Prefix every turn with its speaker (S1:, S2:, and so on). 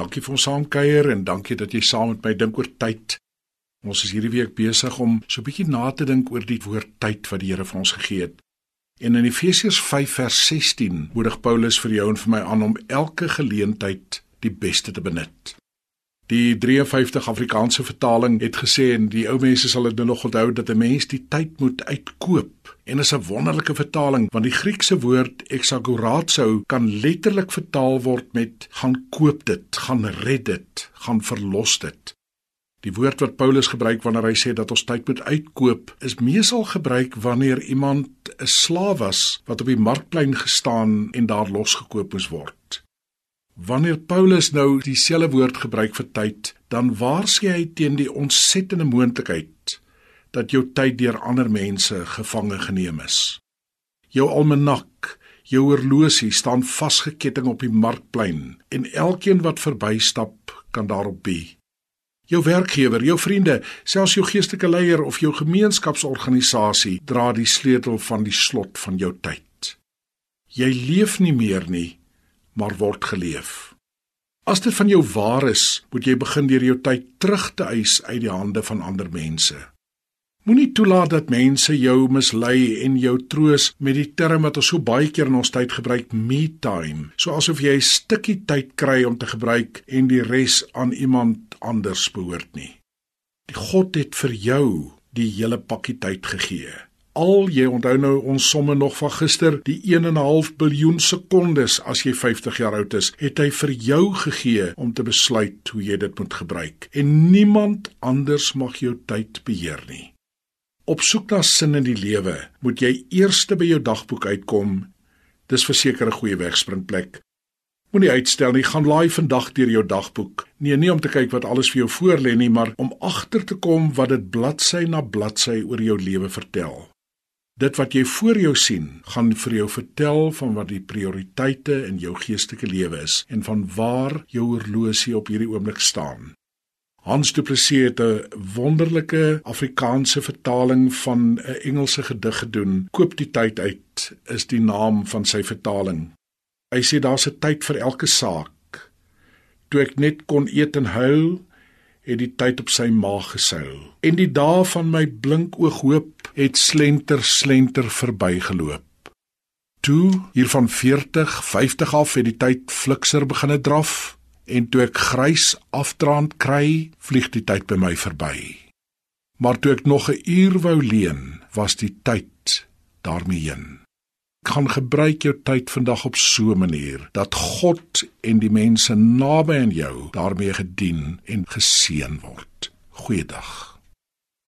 S1: Dankie vir ons saamkuier en dankie dat jy saam met my dink oor tyd. Ons is hierdie week besig om so 'n bietjie na te dink oor die woord tyd wat die Here vir ons gegee het. En in Efesiërs 5 vers 16 moedig Paulus vir jou en vir my aan om elke geleentheid die beste te benut. Die 53 Afrikaanse vertaling het gesê en die ou mense sal dit nou nog onthou dat 'n mens die tyd moet uitkoop. En is 'n wonderlike vertaling want die Griekse woord exagorazo kan letterlik vertaal word met gaan koop dit, gaan red dit, gaan verlos dit. Die woord wat Paulus gebruik wanneer hy sê dat ons tyd moet uitkoop, is meesal gebruik wanneer iemand 'n slaaf was wat op die markplein gestaan en daar losgekoop moes word. Wanneer Paulus nou dieselfde woord gebruik vir tyd, dan waarsku hy teen die ontsettende moontlikheid dat jou tyd deur ander mense gevange geneem is. Jou almanak, jou horlosie staan vasgeketting op die markplein en elkeen wat verbystap kan daarop be. Jou werkgewer, jou vriende, selfs jou geestelike leier of jou gemeenskapsorganisasie dra die sleutel van die slot van jou tyd. Jy leef nie meer nie, maar word geleef. As dit van jou waar is, moet jy begin deur jou tyd terug te eis uit die hande van ander mense. Moenie toelaat dat mense jou mislei en jou troos met die term wat ons so baie keer in ons tyd gebruik, me time, so asof jy 'n stukkie tyd kry om te gebruik en die res aan iemand anders behoort nie. Die God het vir jou die hele pakkie tyd gegee al jy onthou nou ons somme nog van gister die 1 en 'n half biljoen sekondes as jy 50 jaar oud is het hy vir jou gegee om te besluit hoe jy dit moet gebruik. En niemand anders mag jou tyd beheer nie. Op soek na sin in die lewe moet jy eers by jou dagboek uitkom. Dis verseker 'n goeie wegspringplek moenie uitstel nie gaan laai vandag deur jou dagboek. Nee nie om te kyk wat alles vir jou voorlê nie maar om agter te kom wat dit bladsy na bladsy oor jou lewe vertel Dit wat jy voor jou sien, gaan vir jou vertel van wat die prioriteite in jou geestelike lewe is en van waar jou horlosie op hierdie oomblik staan. Hans Du Plessis het 'n wonderlike Afrikaanse vertaling van 'n Engelse gedig gedoen. Koop die tyd uit is die naam van sy vertaling. Hy sê daar's 'n tyd vir elke saak. Toe ek net kon eet en huil, het die tyd op sy maag geseil en die dae van my blink oog hoop het slenter slenter verbygeloop. Toe hier van 40 50 af het die tyd flikser begine draf en toe ek grys afdraand kry vlieg die tyd by my verby. Maar toe ek nog 'n uur wou leen was die tyd daarmee heen kan gebruik jou tyd vandag op so 'n manier dat God en die mense naby aan jou daarmee gedien en geseën word. Goeiedag.